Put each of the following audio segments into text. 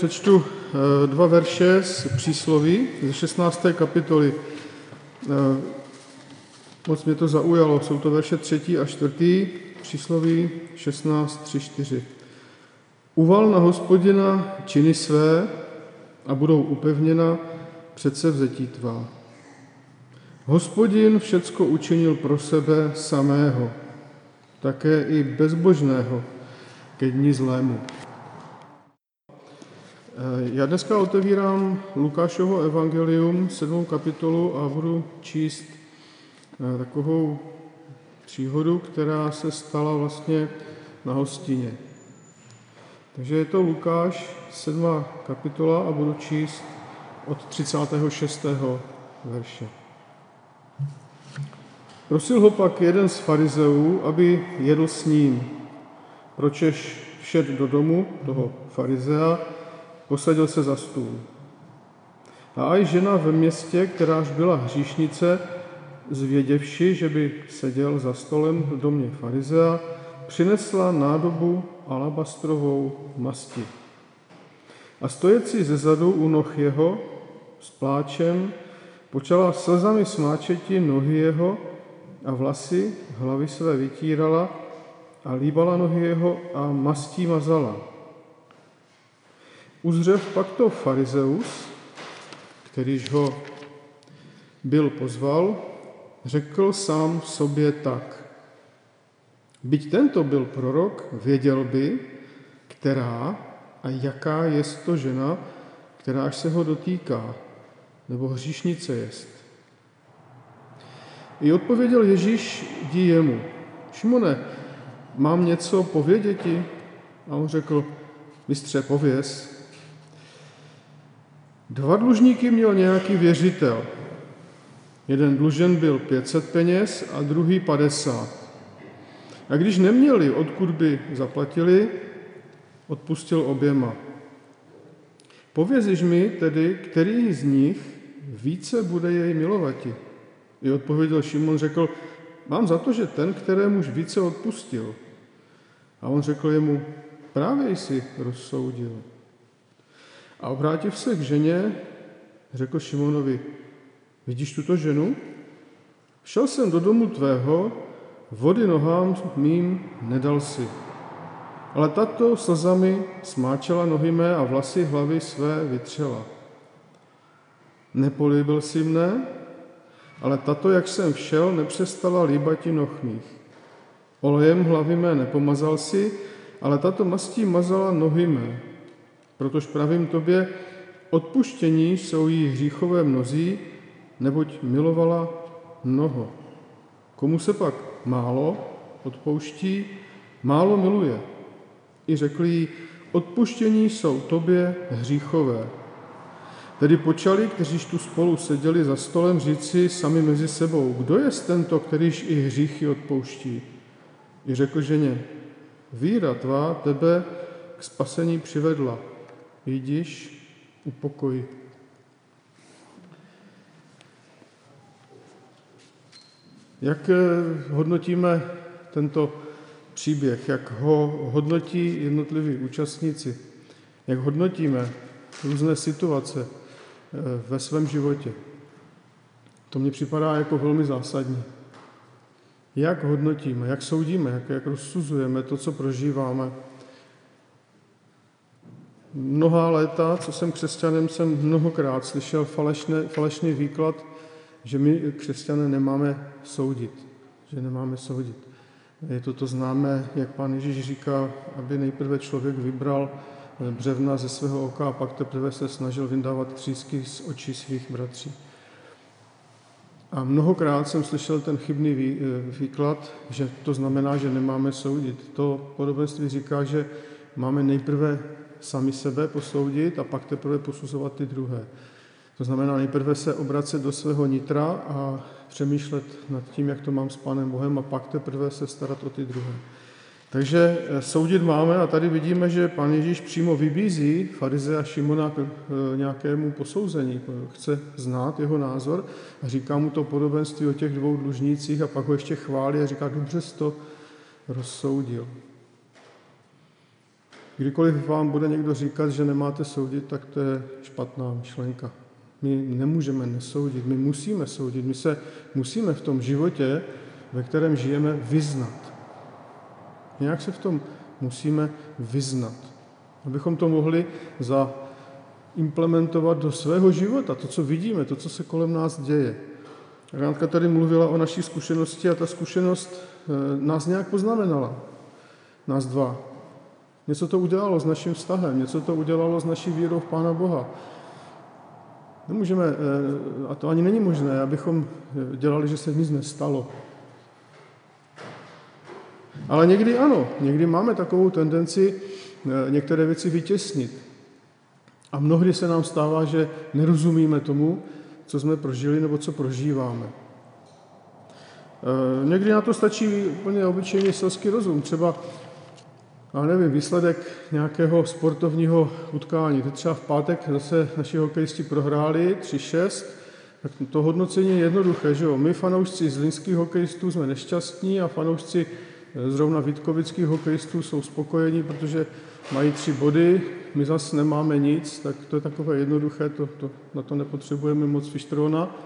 přečtu eh, dva verše z přísloví ze 16. kapitoly. Eh, moc mě to zaujalo. Jsou to verše třetí a čtvrtý, přísloví 16, 3, 4. Uval na hospodina činy své a budou upevněna přece vzetí tvá. Hospodin všecko učinil pro sebe samého, také i bezbožného ke dní zlému. Eh, já dneska otevírám Lukášovo evangelium, sedmou kapitolu a budu číst eh, takovou příhodu, která se stala vlastně na hostině. Takže je to Lukáš, sedmá kapitola a budu číst od 36. verše. Prosil ho pak jeden z farizeů, aby jedl s ním. Pročež všet do domu toho farizea, posadil se za stůl. A aj žena ve městě, kteráž byla hříšnice, zvěděvši, že by seděl za stolem v domě farizea, přinesla nádobu alabastrovou masti. A stojeci ze zadu u noh jeho s pláčem počala slzami smáčeti nohy jeho a vlasy hlavy své vytírala a líbala nohy jeho a mastí mazala. Uzřev pak to farizeus, kterýž ho byl pozval, řekl sám sobě tak. Byť tento byl prorok, věděl by, která a jaká je to žena, kteráž se ho dotýká, nebo hříšnice jest. I odpověděl Ježíš dí jemu, Šimone, mám něco pověděti? A on řekl, mistře, pověz. Dva dlužníky měl nějaký věřitel. Jeden dlužen byl 500 peněz a druhý 50. A když neměli, odkud by zaplatili, odpustil oběma. Pověziš mi tedy, který z nich více bude jej milovati. I odpověděl Šimon, řekl, mám za to, že ten, kterémuž více odpustil. A on řekl jemu, právě jsi rozsoudil. A obrátiv se k ženě, řekl Šimonovi, vidíš tuto ženu? Šel jsem do domu tvého, vody nohám mým nedal si. Ale tato slzami smáčela nohy mé a vlasy hlavy své vytřela. Nepolíbil si mne, ale tato, jak jsem všel, nepřestala líbati noh mých. Olejem hlavy mé nepomazal si, ale tato mastí mazala nohy mé. Protož pravím tobě, odpuštění jsou jí hříchové mnozí, neboť milovala mnoho. Komu se pak málo odpouští, málo miluje. I řekli jí, odpuštění jsou tobě hříchové. Tedy počali, kteří tu spolu seděli za stolem, říci sami mezi sebou, kdo je tento, kterýž i hříchy odpouští. I řekl ženě, víra tvá tebe k spasení přivedla. Jdíš, upokoj. Jak eh, hodnotíme tento příběh, jak ho hodnotí jednotliví účastníci, jak hodnotíme různé situace eh, ve svém životě. To mně připadá jako velmi zásadní. Jak hodnotíme, jak soudíme, jak, jak rozsuzujeme to, co prožíváme. Mnoha léta, co jsem křesťanem, jsem mnohokrát slyšel falešné, falešný výklad, že my křesťané nemáme soudit, že nemáme soudit. Je to to známé, jak pán Ježíš říká, aby nejprve člověk vybral břevna ze svého oka a pak teprve se snažil vyndávat třísky z očí svých bratří. A mnohokrát jsem slyšel ten chybný eh, výklad, že to znamená, že nemáme soudit. To podobenství říká, že máme nejprve sami sebe posoudit a pak teprve posuzovat ty druhé. To znamená nejprve se obracet do svého nitra a přemýšlet nad tím, jak to mám s Pánem Bohem a pak teprve se starat o ty druhé. Takže eh, soudit máme a tady vidíme, že Pán Ježíš přímo vybízí farize a Šimona k eh, nějakému posouzení. Chce znát jeho názor a říká mu to podobenství o těch dvou dlužnících a pak ho ještě chválí a říká, dobře jsi to rozsoudil. Kdykoliv vám bude někdo říkat, že nemáte soudit, tak to je špatná myšlenka. My nemůžeme nesoudit, my musíme soudit, my se musíme v tom životě, ve kterém žijeme, vyznat. Nějak se v tom musíme vyznat, abychom to mohli za implementovat do svého života, to, co vidíme, to, co se kolem nás děje. Ránka tady mluvila o naší zkušenosti a ta zkušenost eh, nás nějak poznamenala. Nás dva. Něco to udělalo s naším vztahem, něco to udělalo s naší vírou v Pána Boha. Nemůžeme, eh, a to ani není možné, abychom eh, dělali, že se nic nestalo. Ale někdy ano, někdy máme takovou tendenci některé věci vytěsnit. A mnohdy se nám stává, že nerozumíme tomu, co jsme prožili nebo co prožíváme. Někdy na to stačí úplně obyčejný selský rozum. Třeba, já nevím, výsledek nějakého sportovního utkání. Teď třeba v pátek zase naši hokejisti prohráli 3-6, tak to hodnocení je jednoduché, že jo? My fanoušci zlínských hokejistů jsme nešťastní a fanoušci e, zrovna vítkovických hokejistů jsou spokojení, protože mají tři body, my zase nemáme nic, tak to je takové jednoduché, to, to, na to nepotřebujeme moc fištrona.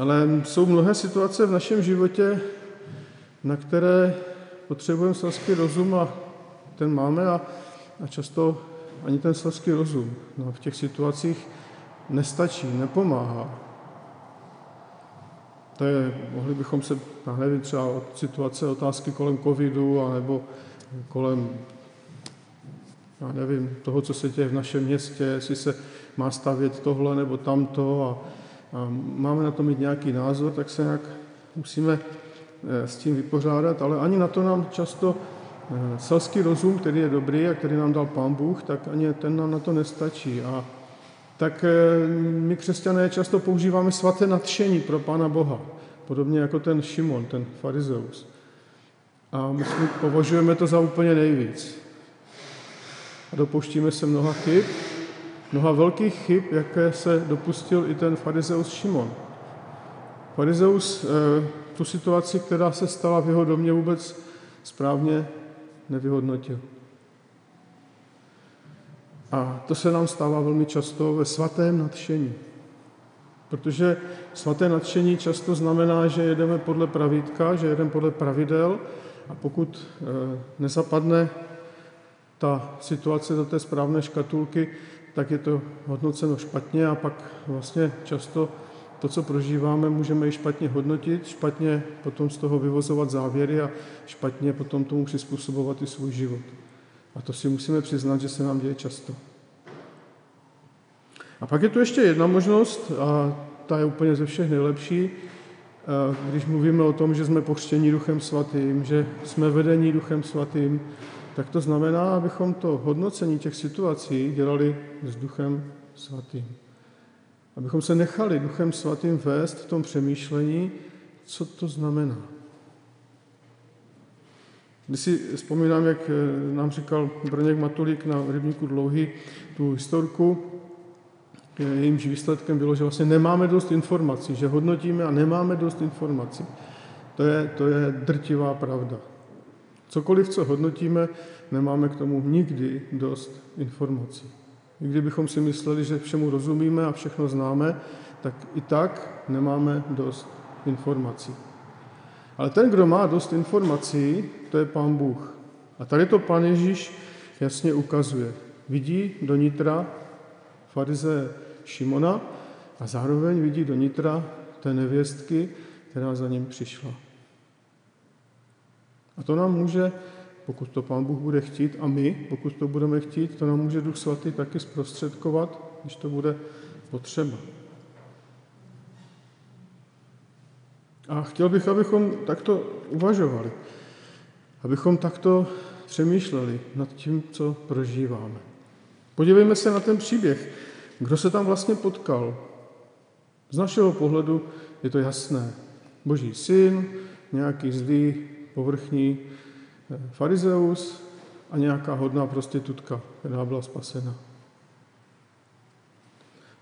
Ale jsou mnohé situace v našem životě, na které potřebujeme selský rozum a ten máme a, a často ani ten selský rozum no, v těch situacích nestačí, nepomáhá. To je, mohli bychom se, já nevím, třeba od situace, otázky kolem covidu, anebo kolem já nevím, toho, co se děje v našem městě, jestli se má stavět tohle nebo tamto a, a máme na to mít nějaký názor, tak se nějak musíme eh, s tím vypořádat, ale ani na to nám často selský rozum, který je dobrý a který nám dal Pán Bůh, tak ani ten nám na to nestačí. A tak eh, my křesťané často používáme svaté nadšení pro Pána Boha, podobně jako ten Šimon, ten farizeus. A my považujeme to za úplně nejvíc a dopouštíme se mnoha chyb, mnoha velkých chyb, jaké se dopustil i ten farizeus Šimon. Farizeus eh, tu situaci, která se stala v jeho domě, vůbec správně nevyhodnotil. A to se nám stává velmi často ve svatém nadšení. Protože svaté nadšení často znamená, že jedeme podle pravítka, že jedeme podle pravidel a pokud eh, nezapadne ta situace do té správné škatulky, tak je to hodnoceno špatně a pak vlastně často to, co prožíváme, můžeme i špatně hodnotit, špatně potom z toho vyvozovat závěry a špatně potom tomu přizpůsobovat i svůj život. A to si musíme přiznat, že se nám děje často. A pak je tu ještě jedna možnost, a ta je úplně ze všech nejlepší, když mluvíme o tom, že jsme pochřtěni Duchem Svatým, že jsme vedení Duchem Svatým, tak to znamená, abychom to hodnocení těch situací dělali s Duchem Svatým. Abychom se nechali Duchem Svatým vést v tom přemýšlení, co to znamená. Když si vzpomínám, jak eh, nám říkal Brněk Matulík na rybníku Dlouhý tu historku, jejímž výsledkem bylo, že vlastně nemáme dost informací, že hodnotíme a nemáme dost informací. To je, to je drtivá pravda. Cokoliv, co hodnotíme, nemáme k tomu nikdy dost informací. I kdybychom si mysleli, že všemu rozumíme a všechno známe, tak i tak nemáme dost informací. Ale ten, kdo má dost informací, to je Pán Bůh. A tady to Pán Ježíš jasně ukazuje. Vidí do nitra farize Šimona a zároveň vidí do nitra té nevěstky, která za ním přišla. A to nám může, pokud to Pán Bůh bude chtít, a my, pokud to budeme chtít, to nám může Duch Svatý taky zprostředkovat, když to bude potřeba. A chtěl bych, abychom takto uvažovali, abychom takto přemýšleli nad tím, co prožíváme. Podívejme se na ten příběh. Kdo se tam vlastně potkal? Z našeho pohledu je to jasné. Boží syn, nějaký zlý povrchní farizeus a nějaká hodná prostitutka, která byla spasena.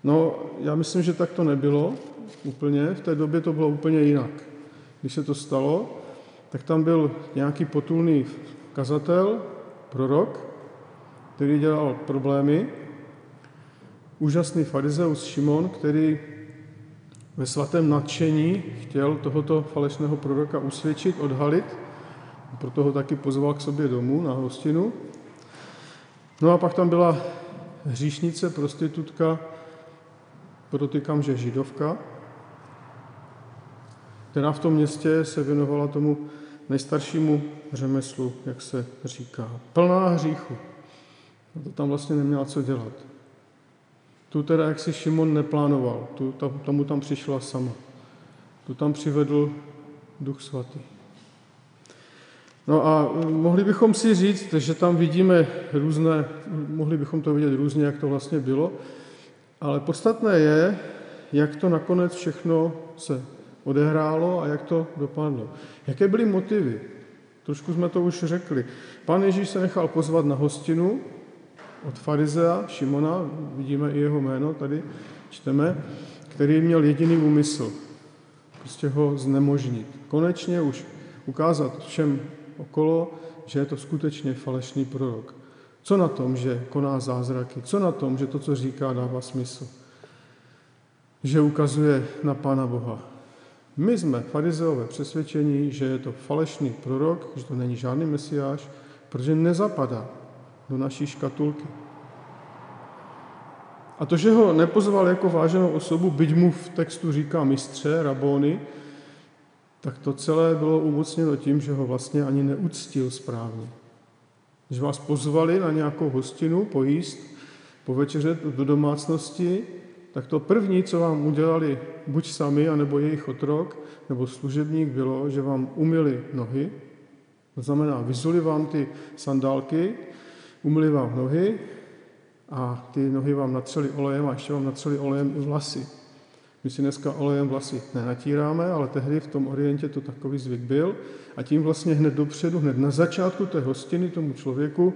No, já myslím, že tak to nebylo úplně. V té době to bylo úplně jinak. Když se to stalo, tak tam byl nějaký potulný kazatel, prorok, který dělal problémy, úžasný farizeus Šimon, který ve svatém nadšení chtěl tohoto falešného proroka usvědčit, odhalit, proto ho taky pozval k sobě domů na hostinu. No a pak tam byla hříšnice, prostitutka, podotýkám, že židovka, která v tom městě se věnovala tomu nejstaršímu řemeslu, jak se říká. Plná hříchu. A to tam vlastně neměla co dělat. Tu teda, jak si Šimon neplánoval, tu, tam, tomu tam přišla sama. Tu tam přivedl Duch Svatý. No a mohli bychom si říct, že tam vidíme různé, mohli bychom to vidět různě, jak to vlastně bylo, ale podstatné je, jak to nakonec všechno se odehrálo a jak to dopadlo. Jaké byly motivy? Trošku jsme to už řekli. Pan Ježíš se nechal pozvat na hostinu od farizea Šimona, vidíme i jeho jméno tady, čteme, který měl jediný úmysl, prostě ho znemožnit. Konečně už ukázat všem okolo, že je to skutečně falešný prorok. Co na tom, že koná zázraky? Co na tom, že to, co říká, dává smysl? Že ukazuje na Pána Boha. My jsme farizeové přesvědčení, že je to falešný prorok, že to není žádný mesiáš, protože nezapadá do naší škatulky. A to, že ho nepozval jako váženou osobu, byť mu v textu říká mistře, rabóny, tak to celé bylo umocněno tím, že ho vlastně ani neuctil správně. Když vás pozvali na nějakou hostinu pojíst, povečeřet do domácnosti, tak to první, co vám udělali buď sami, anebo jejich otrok, nebo služebník, bylo, že vám umyli nohy, to znamená, vyzuli vám ty sandálky, umyli vám nohy a ty nohy vám natřeli olejem a ještě vám natřeli olejem i vlasy. My si dneska olejem vlasy nenatíráme, ale tehdy v tom orientě to takový zvyk byl a tím vlastně hned dopředu, hned na začátku té hostiny tomu člověku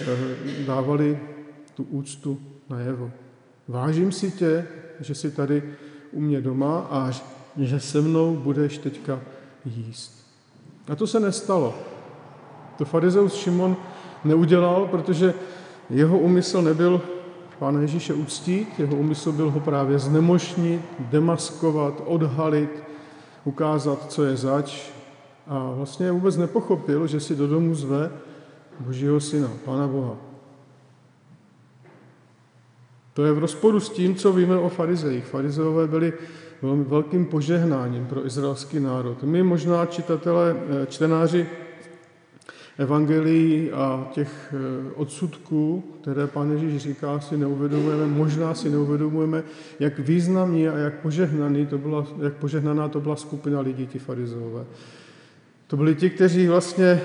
eh, dávali tu úctu najevo. Vážím si tě, že jsi tady u mě doma a že se mnou budeš teďka jíst. A to se nestalo. To farizeus Šimon neudělal, protože jeho úmysl nebyl Pána Ježíše uctít, jeho úmysl byl ho právě znemožnit, demaskovat, odhalit, ukázat, co je zač. A vlastně vůbec nepochopil, že si do domu zve Božího syna, Pána Boha. To je v rozporu s tím, co víme o farizejích. Farizeové byli velmi velkým požehnáním pro izraelský národ. My možná čitatelé, eh, čtenáři evangelií a těch eh, odsudků, které Pán Ježíš říká, si neuvědomujeme, možná si neuvědomujeme, jak významný a jak, požehnaný to byla, jak požehnaná to byla skupina lidí, ti farizeové. To byli ti, kteří vlastně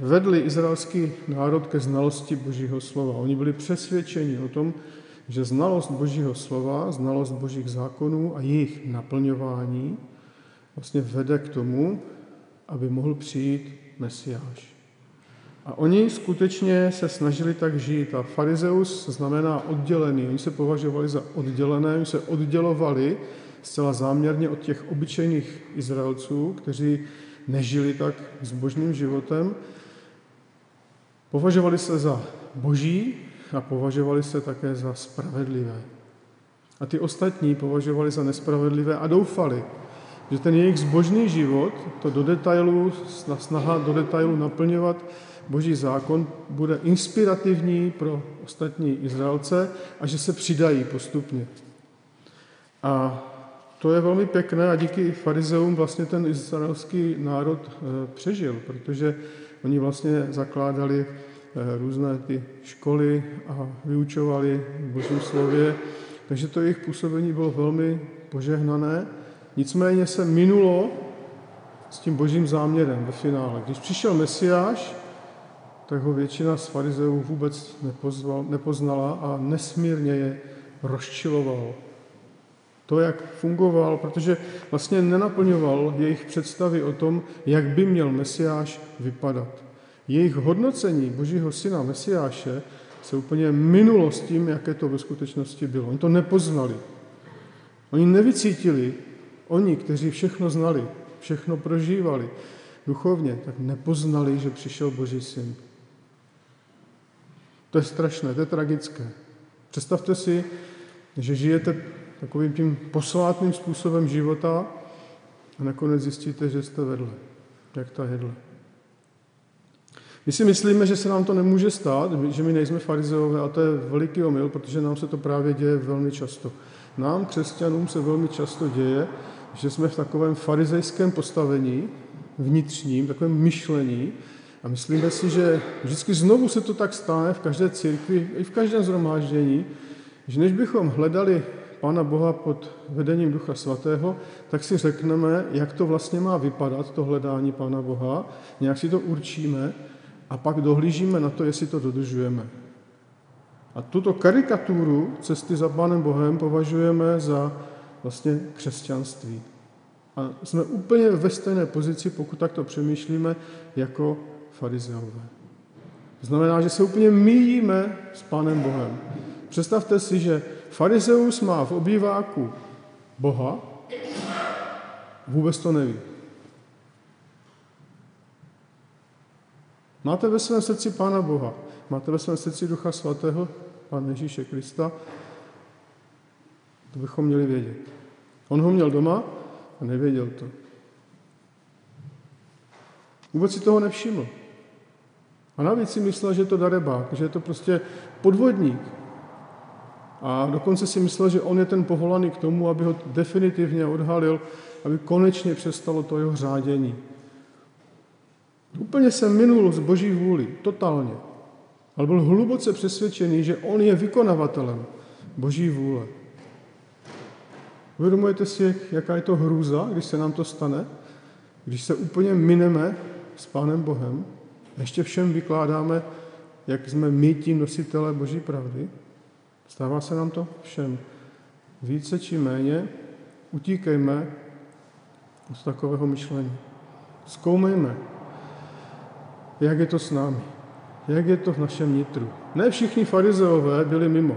vedli izraelský národ ke znalosti Božího slova. Oni byli přesvědčeni o tom, že znalost Božího slova, znalost Božích zákonů a jejich naplňování vlastně vede k tomu, aby mohl přijít Mesiáš. A oni skutečně se snažili tak žít. A farizeus znamená oddělený. Oni se považovali za oddělené, oni se oddělovali zcela záměrně od těch obyčejných Izraelců, kteří nežili tak zbožným životem. Považovali se za boží a považovali se také za spravedlivé. A ty ostatní považovali za nespravedlivé a doufali, že ten jejich zbožný život, to do detailu, snaha do detailu naplňovat boží zákon, bude inspirativní pro ostatní Izraelce a že se přidají postupně. A to je velmi pěkné a díky farizeům vlastně ten izraelský národ eh, přežil, protože oni vlastně zakládali eh, různé ty školy a vyučovali v božím slově, takže to jejich působení bylo velmi požehnané. Nicméně se minulo s tím božím záměrem ve finále. Když přišel Mesiáš, tak ho většina z farizeů vůbec nepozval, nepoznala a nesmírně je rozčiloval. To, jak fungoval, protože vlastně nenaplňoval jejich představy o tom, jak by měl Mesiáš vypadat. Jejich hodnocení Božího syna Mesiáše se úplně minulo s tím, jaké to ve skutečnosti bylo. Oni to nepoznali. Oni nevycítili, oni, kteří všechno znali, všechno prožívali duchovně, tak nepoznali, že přišel Boží syn. To je strašné, to je tragické. Představte si, že žijete takovým tím posvátným způsobem života a nakonec zjistíte, že jste vedle, jak ta jedle. My si myslíme, že se nám to nemůže stát, že my nejsme farizeové a to je veliký omyl, protože nám se to právě děje velmi často. Nám, křesťanům, se velmi často děje, že jsme v takovém farizejském postavení, vnitřním, takovém myšlení a myslíme si, že vždycky znovu se to tak stane v každé církvi, i v každém zhromáždění, že než bychom hledali Pána Boha pod vedením Ducha Svatého, tak si řekneme, jak to vlastně má vypadat, to hledání Pána Boha, nějak si to určíme a pak dohlížíme na to, jestli to dodržujeme. A tuto karikaturu cesty za Pánem Bohem považujeme za vlastně křesťanství. A jsme úplně ve stejné pozici, pokud takto přemýšlíme, jako farizeové. To znamená, že se úplně míjíme s Pánem Bohem. Představte si, že farizeus má v obýváku Boha, vůbec to neví. Máte ve svém srdci Pána Boha, máte ve svém srdci Ducha Svatého, Pána Ježíše Krista, to bychom měli vědět. On ho měl doma a nevěděl to. Vůbec si toho nevšiml. A navíc si myslel, že je to darebák, že je to prostě podvodník. A dokonce si myslel, že on je ten povolaný k tomu, aby ho definitivně odhalil, aby konečně přestalo to jeho řádění. Úplně se minul z boží vůli, totálně. Ale byl hluboce přesvědčený, že on je vykonavatelem boží vůle. Uvědomujete si, jaká je to hrůza, když se nám to stane? Když se úplně mineme s Pánem Bohem, ještě všem vykládáme, jak jsme my tím nositele Boží pravdy. Stává se nám to všem. Více či méně utíkejme z takového myšlení. Zkoumejme, jak je to s námi, jak je to v našem nitru. Ne všichni farizeové byli mimo.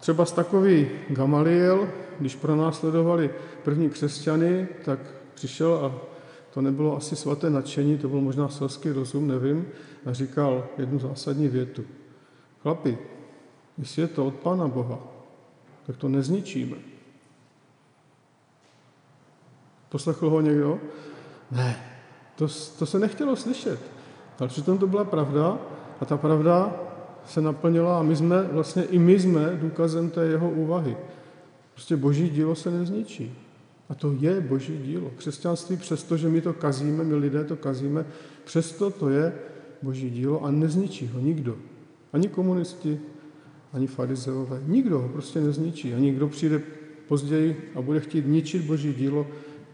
Třeba z takový Gamaliel, když pro nás sledovali první křesťany, tak přišel a to nebylo asi svaté nadšení, to byl možná selský rozum, nevím, a říkal jednu zásadní větu. Chlapi, jestli je to od Pána Boha, tak to nezničíme. Poslechl ho někdo? Ne, to, to se nechtělo slyšet. Ale přitom to byla pravda a ta pravda se naplnila a my jsme, vlastně i my jsme důkazem té jeho úvahy. Prostě boží dílo se nezničí. A to je boží dílo. Křesťanství, přesto, že my to kazíme, my lidé to kazíme, přesto to je boží dílo a nezničí ho nikdo. Ani komunisti, ani farizeové. Nikdo ho prostě nezničí. A nikdo přijde později a bude chtít ničit boží dílo,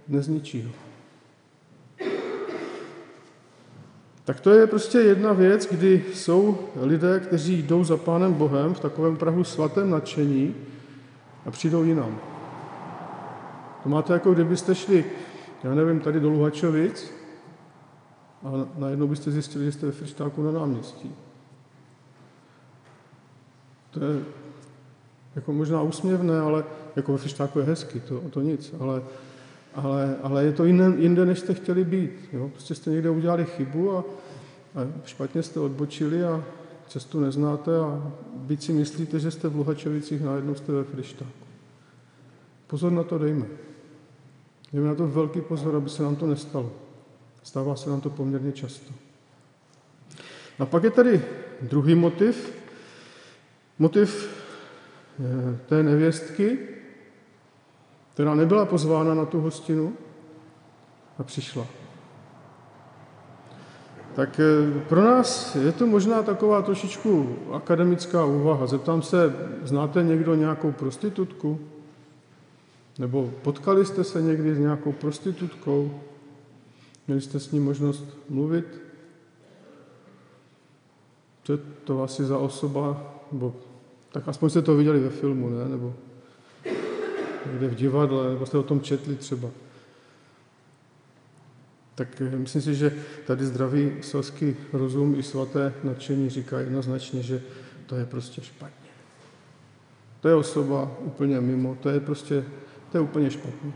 nezničí ho. Tak to je prostě jedna věc, kdy jsou lidé, kteří jdou za Pánem Bohem v takovém prahu svatém nadšení a přijdou jinam. To máte jako kdybyste šli, já nevím, tady do Luhačovic a najednou byste zjistili, že jste ve Frištáku na náměstí. To je jako možná úsměvné, ale jako ve Frištáku je hezky, to, to nic, ale, ale, ale je to jinde, jinde, než jste chtěli být. Jo? Prostě jste někde udělali chybu a, a špatně jste odbočili a cestu neznáte a byť si myslíte, že jste v Luhačovicích, najednou jste ve Frištáku. Pozor na to dejme. Dejme na to velký pozor, aby se nám to nestalo. Stává se nám to poměrně často. A pak je tady druhý motiv, motiv eh, té nevěstky, která nebyla pozvána na tu hostinu a přišla. Tak eh, pro nás je to možná taková trošičku akademická úvaha. Zeptám se, znáte někdo nějakou prostitutku? Nebo potkali jste se někdy s nějakou prostitutkou? Měli jste s ní možnost mluvit? Co je to asi za osoba? Nebo, tak aspoň jste to viděli ve filmu, ne? Nebo někde v divadle, nebo jste o tom četli třeba. Tak eh, myslím si, že tady zdravý selský rozum i svaté nadšení říká jednoznačně, že to je prostě špatně. To je osoba úplně mimo, to je prostě to je úplně špatně.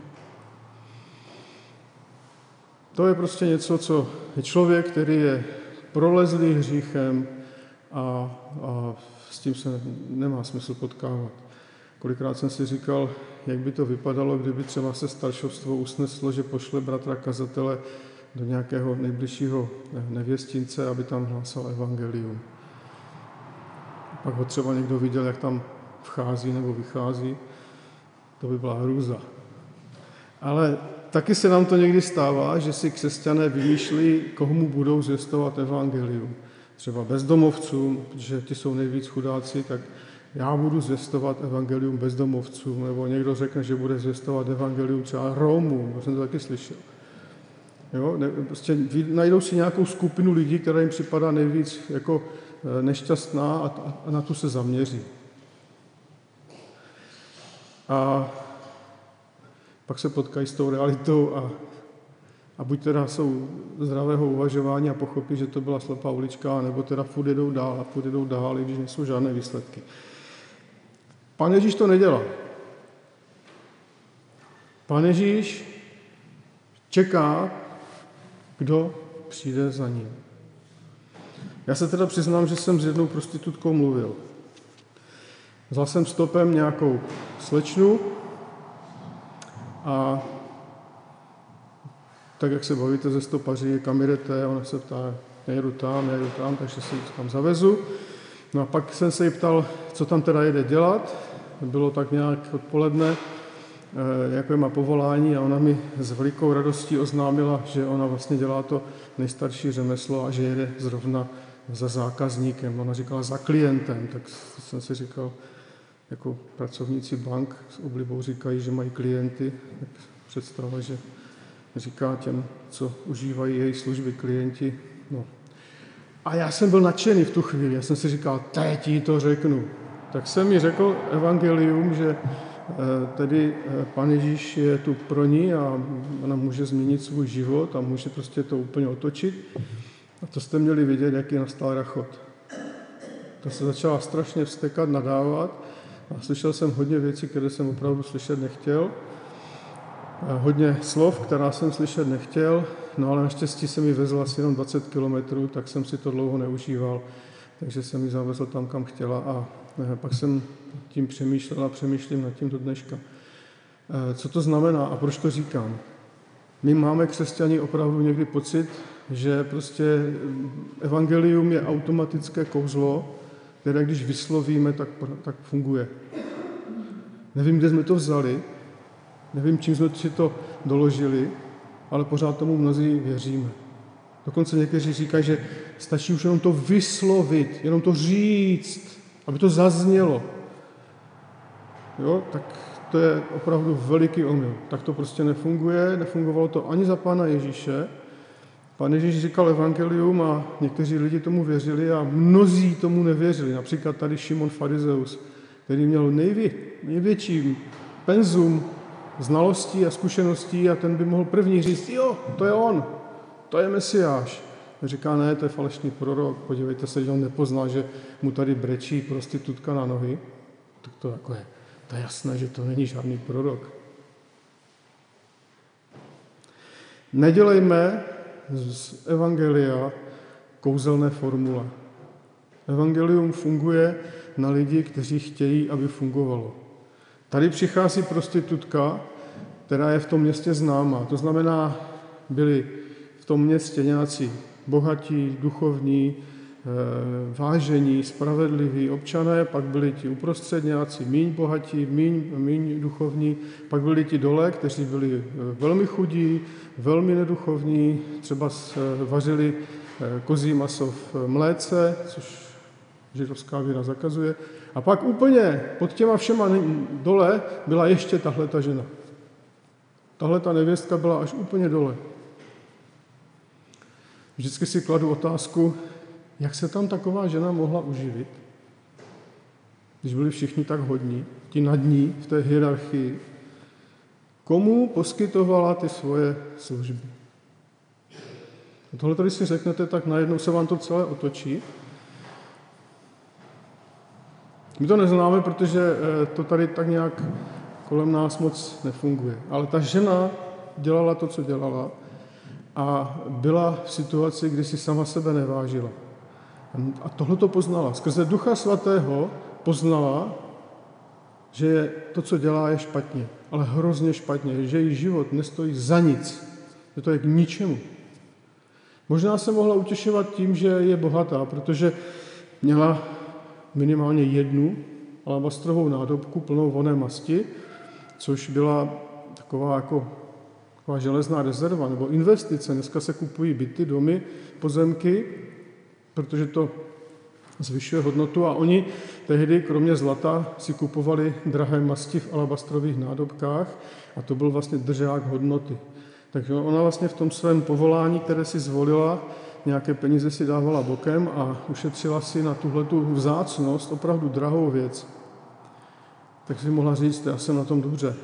To je prostě něco, co je člověk, který je prolezlý hříchem a, a s tím se nemá smysl potkávat. Kolikrát jsem si říkal, jak by to vypadalo, kdyby třeba se staršovstvo usneslo, že pošle bratra kazatele do nějakého nejbližšího nevěstince, aby tam hlásal evangelium. Pak ho třeba někdo viděl, jak tam vchází nebo vychází. To by byla hrůza. Ale taky se nám to někdy stává, že si křesťané vymýšlí, komu mu budou zvěstovat evangelium. Třeba bezdomovcům, protože ti jsou nejvíc chudáci, tak já budu zvěstovat evangelium bezdomovcům, nebo někdo řekne, že bude zvěstovat evangelium třeba Romům, to jsem to taky slyšel. Jo? Ne, prostě najdou si nějakou skupinu lidí, která jim připadá nejvíc jako eh, nešťastná a, a na tu se zaměří. A pak se potkají s tou realitou a, a buď teda jsou zdravého uvažování a pochopí, že to byla slepá ulička, nebo teda furt jedou dál a furt jedou dál, i když nejsou žádné výsledky. Pan Ježíš to nedělá. Pan Ježíš čeká, kdo přijde za ním. Já se teda přiznám, že jsem s jednou prostitutkou mluvil. Vzal jsem stopem nějakou slečnu a tak, jak se bavíte ze stopaří, kam jdete, ona se ptá, nejedu tam, nejedu tam, takže si tam zavezu. No a pak jsem se jí ptal, co tam teda jede dělat. Bylo tak nějak odpoledne, eh, jaké má povolání a ona mi s velikou radostí oznámila, že ona vlastně dělá to nejstarší řemeslo a že jede zrovna za zákazníkem. Ona říkala za klientem, tak jsem si říkal, jako pracovníci bank s oblibou říkají, že mají klienty, tak představa, že říká těm, co užívají její služby klienti. No. A já jsem byl nadšený v tu chvíli, já jsem si říkal, teď jí to řeknu. Tak jsem mi řekl evangelium, že eh, tedy eh, Pan Ježíš je tu pro ní a ona může změnit svůj život a může prostě to úplně otočit. A to jste měli vidět, jaký nastal rachot. To se začala strašně vstekat, nadávat a slyšel jsem hodně věcí, které jsem opravdu slyšet nechtěl. A hodně slov, která jsem slyšet nechtěl, no ale naštěstí se mi vezl asi jenom 20 kilometrů, tak jsem si to dlouho neužíval, takže jsem ji zavezl tam, kam chtěla a eh, pak jsem tím přemýšlel a přemýšlím nad tím do dneška. Eh, co to znamená a proč to říkám? My máme křesťani opravdu někdy pocit, že prostě evangelium je automatické kouzlo, které když vyslovíme, tak, tak funguje. Nevím, kde jsme to vzali, nevím, čím jsme si to doložili, ale pořád tomu mnozí věříme. Dokonce někteří říkají, že stačí už jenom to vyslovit, jenom to říct, aby to zaznělo. Jo, tak to je opravdu veliký omyl. Tak to prostě nefunguje, nefungovalo to ani za Pána Ježíše, Pan Ježíš říkal evangelium a někteří lidi tomu věřili a mnozí tomu nevěřili. Například tady Šimon Farizeus, který měl nejvě, největší penzum znalostí a zkušeností a ten by mohl první říct, jo, to je on, to je Mesiáš. A říká, ne, to je falešný prorok, podívejte se, že on nepoznal, že mu tady brečí prostitutka na nohy. Tak to jako je, to je jasné, že to není žádný prorok. Nedělejme z Evangelia kouzelné formule. Evangelium funguje na lidi, kteří chtějí, aby fungovalo. Tady přichází prostitutka, která je v tom městě známá. To znamená, byli v tom městě nějací bohatí, duchovní, vážení, spravedliví občané, pak byli ti uprostřed nějací míň bohatí, míň, míň duchovní, pak byli ti dole, kteří byli eh, velmi chudí, velmi neduchovní, třeba eh, vařili kozí maso v mléce, což židovská víra zakazuje. A pak úplně pod těma všema dole byla ještě tahle ta žena. Tahle ta nevěstka byla až úplně dole. Vždycky si kladu otázku, jak se tam taková žena mohla uživit, když byli všichni tak hodní, ti nad ní v té hierarchii? Komu poskytovala ty svoje služby? A tohle tady si řeknete, tak najednou se vám to celé otočí. My to neznáme, protože eh, to tady tak nějak kolem nás moc nefunguje. Ale ta žena dělala to, co dělala a byla v situaci, kdy si sama sebe nevážila. A tohle to poznala. Skrze Ducha Svatého poznala, že to, co dělá, je špatně. Ale hrozně špatně. Že její život nestojí za nic. Že to je k ničemu. Možná se mohla utěšovat tím, že je bohatá, protože měla minimálně jednu alabastrovou nádobku plnou voné masti, což byla taková jako taková železná rezerva nebo investice. Dneska se kupují byty, domy, pozemky, protože to zvyšuje hodnotu a oni tehdy kromě zlata si kupovali drahé masti v alabastrových nádobkách a to byl vlastně držák hodnoty. Takže ona vlastně v tom svém povolání, které si zvolila, nějaké peníze si dávala bokem a ušetřila si na tuhle vzácnost opravdu drahou věc. Tak si mohla říct, já jsem na tom dobře.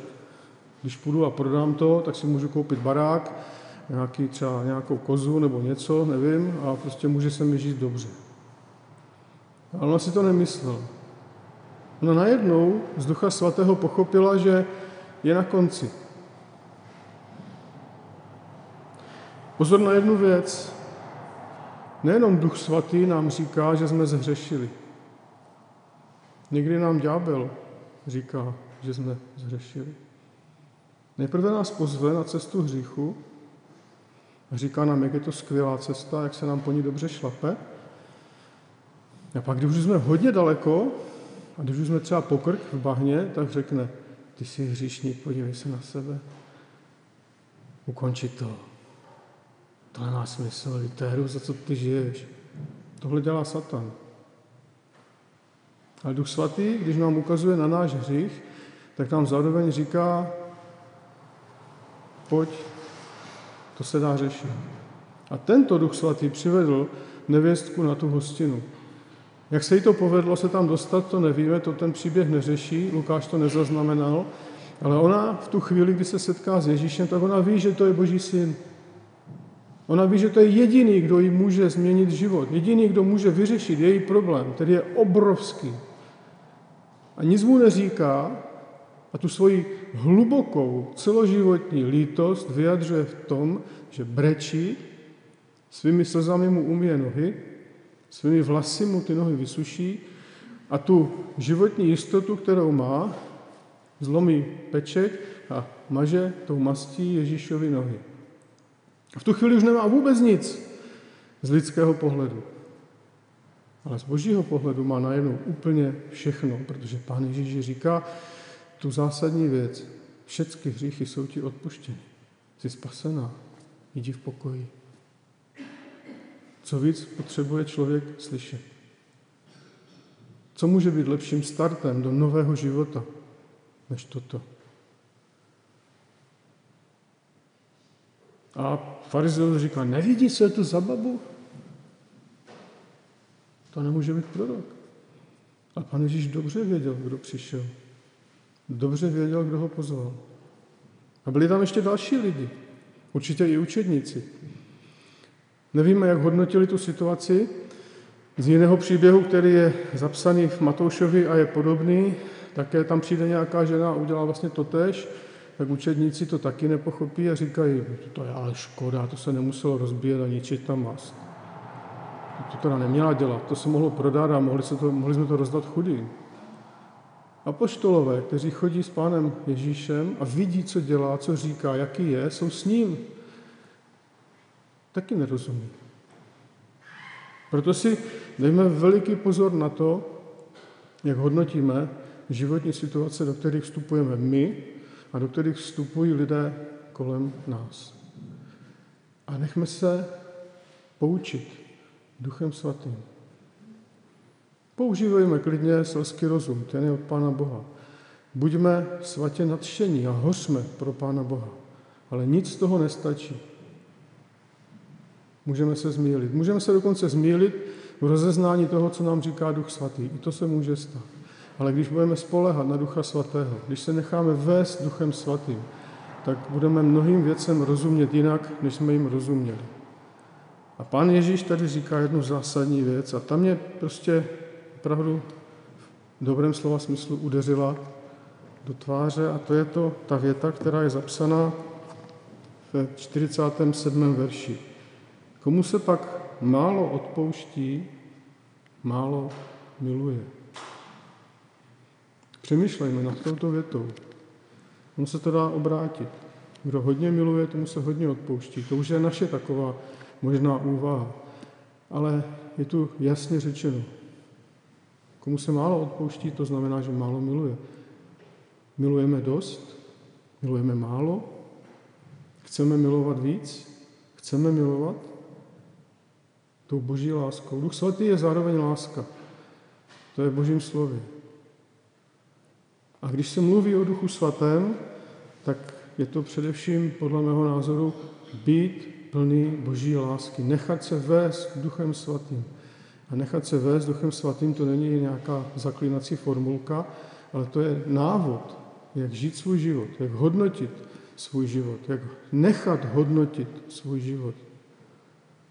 Když půjdu a prodám to, tak si můžu koupit barák, nějaký třeba nějakou kozu nebo něco, nevím, a prostě může se mi žít dobře. Ale ona si to nemyslela. Ona najednou z Ducha Svatého pochopila, že je na konci. Pozor na jednu věc. Nejenom Duch Svatý nám říká, že jsme zhřešili. Někdy nám ďábel říká, že jsme zhřešili. Nejprve nás pozve na cestu hříchu a říká nám, jak je to skvělá cesta, jak se nám po ní dobře šlape. A pak, když už jsme hodně daleko, a když už jsme třeba pokrk v bahně, tak řekne, ty jsi hříšník, podívej se na sebe. Ukonči to. To nemá smysl, to je hru, za co ty žiješ. Tohle dělá Satan. Ale Duch Svatý, když nám ukazuje na náš hřích, tak nám zároveň říká, pojď, to se dá řešit. A tento Duch Svatý přivedl nevěstku na tu hostinu. Jak se jí to povedlo se tam dostat, to nevíme, to ten příběh neřeší, Lukáš to nezaznamenal, ale ona v tu chvíli, kdy se setká s Ježíšem, tak ona ví, že to je Boží syn. Ona ví, že to je jediný, kdo jí může změnit život, jediný, kdo může vyřešit její problém, který je obrovský. A nic mu neříká a tu svoji hlubokou celoživotní lítost vyjadřuje v tom, že brečí, svými slzami mu umije nohy, svými vlasy mu ty nohy vysuší a tu životní jistotu, kterou má, zlomí peček a maže tou mastí Ježíšovi nohy. A v tu chvíli už nemá vůbec nic z lidského pohledu. Ale z božího pohledu má najednou úplně všechno, protože pán Ježíš říká tu zásadní věc. Všechny hříchy jsou ti odpuštěny. Jsi spasená. Jdi v pokoji. Co víc potřebuje člověk slyšet? Co může být lepším startem do nového života než toto? A farizeus říká, nevidí, co je to za babu? To nemůže být prorok. A pan Ježíš dobře věděl, kdo přišel. Dobře věděl, kdo ho pozval. A byli tam ještě další lidi, určitě i učedníci. Nevíme, jak hodnotili tu situaci. Z jiného příběhu, který je zapsaný v Matoušovi a je podobný, také tam přijde nějaká žena a udělá vlastně totéž, tak učedníci to taky nepochopí a říkají, to je ale škoda, to se nemuselo rozbíjet a ničit tam mast. To teda neměla dělat, to se mohlo prodat a mohli, se to, mohli jsme to rozdat chudým. Apoštolové, kteří chodí s pánem Ježíšem a vidí, co dělá, co říká, jaký je, jsou s ním. Taky nerozumí. Proto si dejme veliký pozor na to, jak hodnotíme životní situace, do kterých vstupujeme my a do kterých vstupují lidé kolem nás. A nechme se poučit Duchem Svatým. Používejme klidně selský rozum, ten je od Pána Boha. Buďme svatě nadšení a hořme pro Pána Boha. Ale nic z toho nestačí. Můžeme se zmílit. Můžeme se dokonce zmílit v rozeznání toho, co nám říká Duch Svatý. I to se může stát. Ale když budeme spolehat na Ducha Svatého, když se necháme vést Duchem Svatým, tak budeme mnohým věcem rozumět jinak, než jsme jim rozuměli. A pán Ježíš tady říká jednu zásadní věc a tam mě prostě opravdu v dobrém slova smyslu udeřila do tváře a to je to ta věta, která je zapsaná v 47. verši. Komu se pak málo odpouští, málo miluje. Přemýšlejme nad touto větou. On se to dá obrátit. Kdo hodně miluje, tomu se hodně odpouští. To už je naše taková možná úvaha. Ale je tu jasně řečeno. Komu se málo odpouští, to znamená, že málo miluje. Milujeme dost? Milujeme málo? Chceme milovat víc? Chceme milovat? Tou boží láskou. Duch svatý je zároveň láska. To je božím slově. A když se mluví o duchu svatém, tak je to především, podle mého názoru, být plný boží lásky, nechat se vést duchem svatým. A nechat se vést duchem svatým to není nějaká zaklínací formulka, ale to je návod, jak žít svůj život, jak hodnotit svůj život, jak nechat hodnotit svůj život.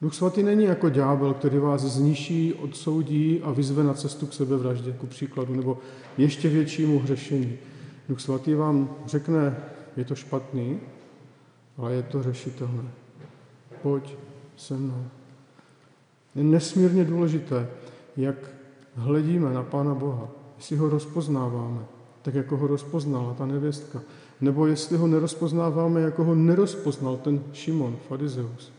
Duch svatý není jako ďábel, který vás zniší, odsoudí a vyzve na cestu k sebevraždě, ku příkladu, nebo ještě většímu hřešení. Duch svatý vám řekne, je to špatný, ale je to řešitelné. Pojď se mnou. Je nesmírně důležité, jak hledíme na Pána Boha, jestli ho rozpoznáváme, tak jako ho rozpoznala ta nevěstka, nebo jestli ho nerozpoznáváme, jako ho nerozpoznal ten Šimon, farizeus.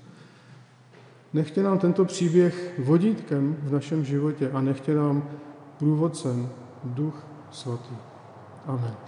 Nechtě nám tento příběh vodítkem v našem životě a nechtě nám průvodcem Duch Svatý. Amen.